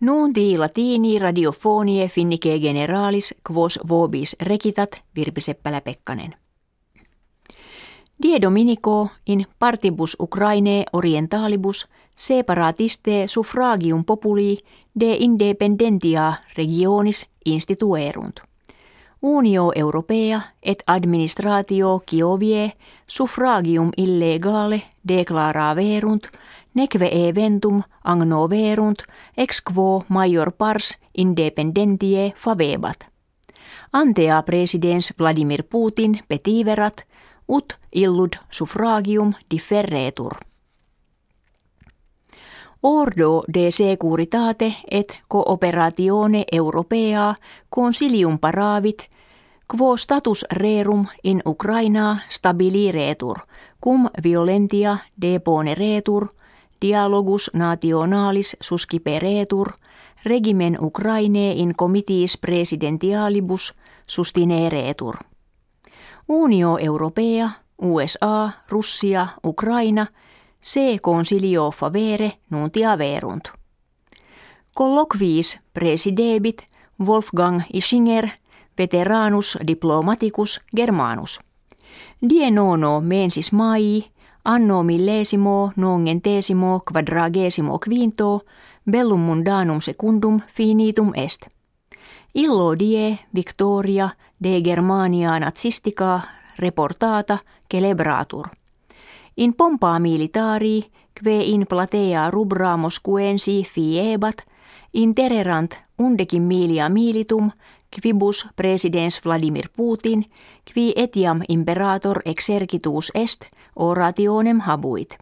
Nunti latini radiofonie finnike generalis quos vobis recitat Virpi Seppälä-Pekkanen. Die Dominico in partibus Ukraine orientalibus separatiste suffragium populi de independentia regionis instituerunt. Unio Europea et administratio Kiovie suffragium illegale declaraverunt neque eventum agnoverunt ex quo major pars independentie favebat. Antea presidens Vladimir Putin petiverat ut illud suffragium differetur. Ordo de securitate et cooperatione europea consilium paravit, quo status rerum in Ukraina stabiliretur, cum violentia deponeretur, dialogus nationalis susciperetur, regimen Ukraine in comitiis presidentialibus sustineretur. Unio Europea, USA, Russia, Ukraina – se consilio favere nuntia verunt. Colloquiis presidebit Wolfgang Ischinger, veteranus diplomaticus germanus. Die nono mensis mai, anno millesimo nongentesimo quadragesimo quinto, bellum mundanum secundum finitum est. Illo die Victoria de Germania nazistica reportata celebratur. In pompa militari, kve in platea rubra moskuensi fiebat, intererant undekin milia militum, quibus presidens Vladimir Putin, qui etiam imperator exercitus est, orationem habuit.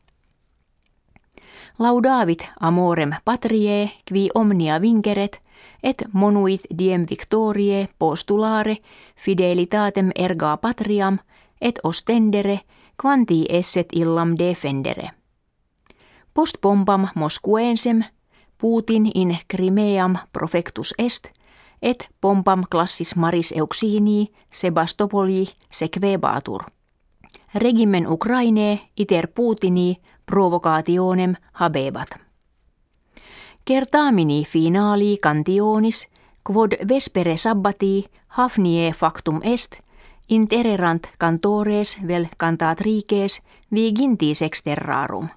Laudavit amorem patrie, qui omnia vinceret, et monuit diem victorie postulare fidelitatem erga patriam, et ostendere – quanti esset illam defendere. Post bombam Moskuensem, Putin in Crimeam profectus est, et bombam classis maris euxini Sebastopoli sequebatur. Regimen Ukraine iter Putini provocationem habebat. Kertaamini finaali cantionis, quod vespere sabbati hafnie factum est, Intererant cantores vel cantatrices vigintis exterrarum.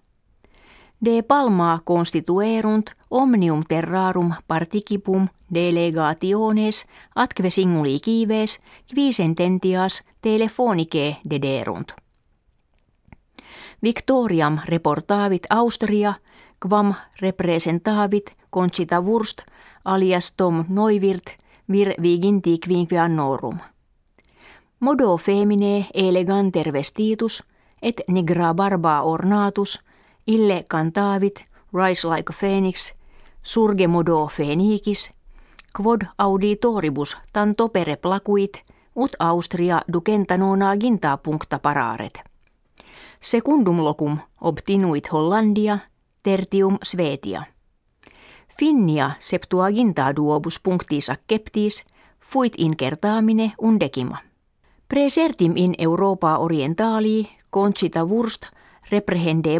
De palma constituerunt omnium terrarum participum delegationes atque singuli kives qui sententias telefonice dederunt. Victoriam reportavit Austria, quam representavit Conchita Wurst alias Tom Neuwirth vir viginti quinquannorum modo femine eleganter vestitus et nigra barba ornatus ille cantavit rise like phoenix surge modo phoenicis quod auditoribus tanto pere placuit ut Austria ducenta nona ginta puncta pararet. Secundum locum obtinuit Hollandia, tertium Svetia. Finnia septuaginta duobus punctis acceptis, fuit incertamine undecima. Presertim in Europa orientali Conchita Wurst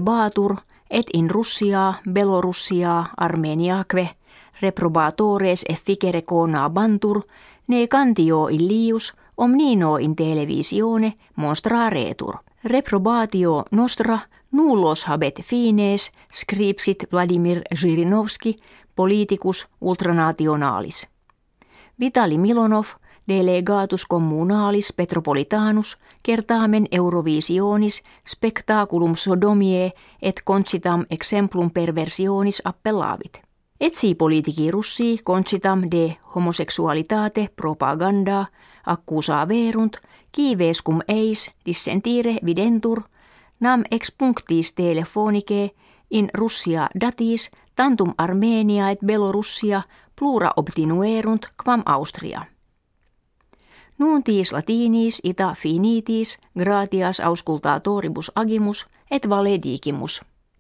batur et in Russia, Belorussia, Armeniaque reprobatores efficere cona bantur ne cantio illius omnino in televisione monstraretur. Reprobatio nostra nullos habet fines scripsit Vladimir Zhirinovski politicus ultranationalis. Vitali Milonov – delegatus communalis petropolitanus kertaamen Eurovisionis spectaculum sodomie et concitam exemplum perversionis appellavit. Etsi politici russi concitam de homosexualitate propaganda accusa verunt, kives cum eis dissentire videntur, nam ex punctis telefonike in Russia datis tantum Armenia et Belorussia plura obtinuerunt quam Austria. Nuuntis latinis ita finitis gratias auscultatoribus agimus et valedigimus.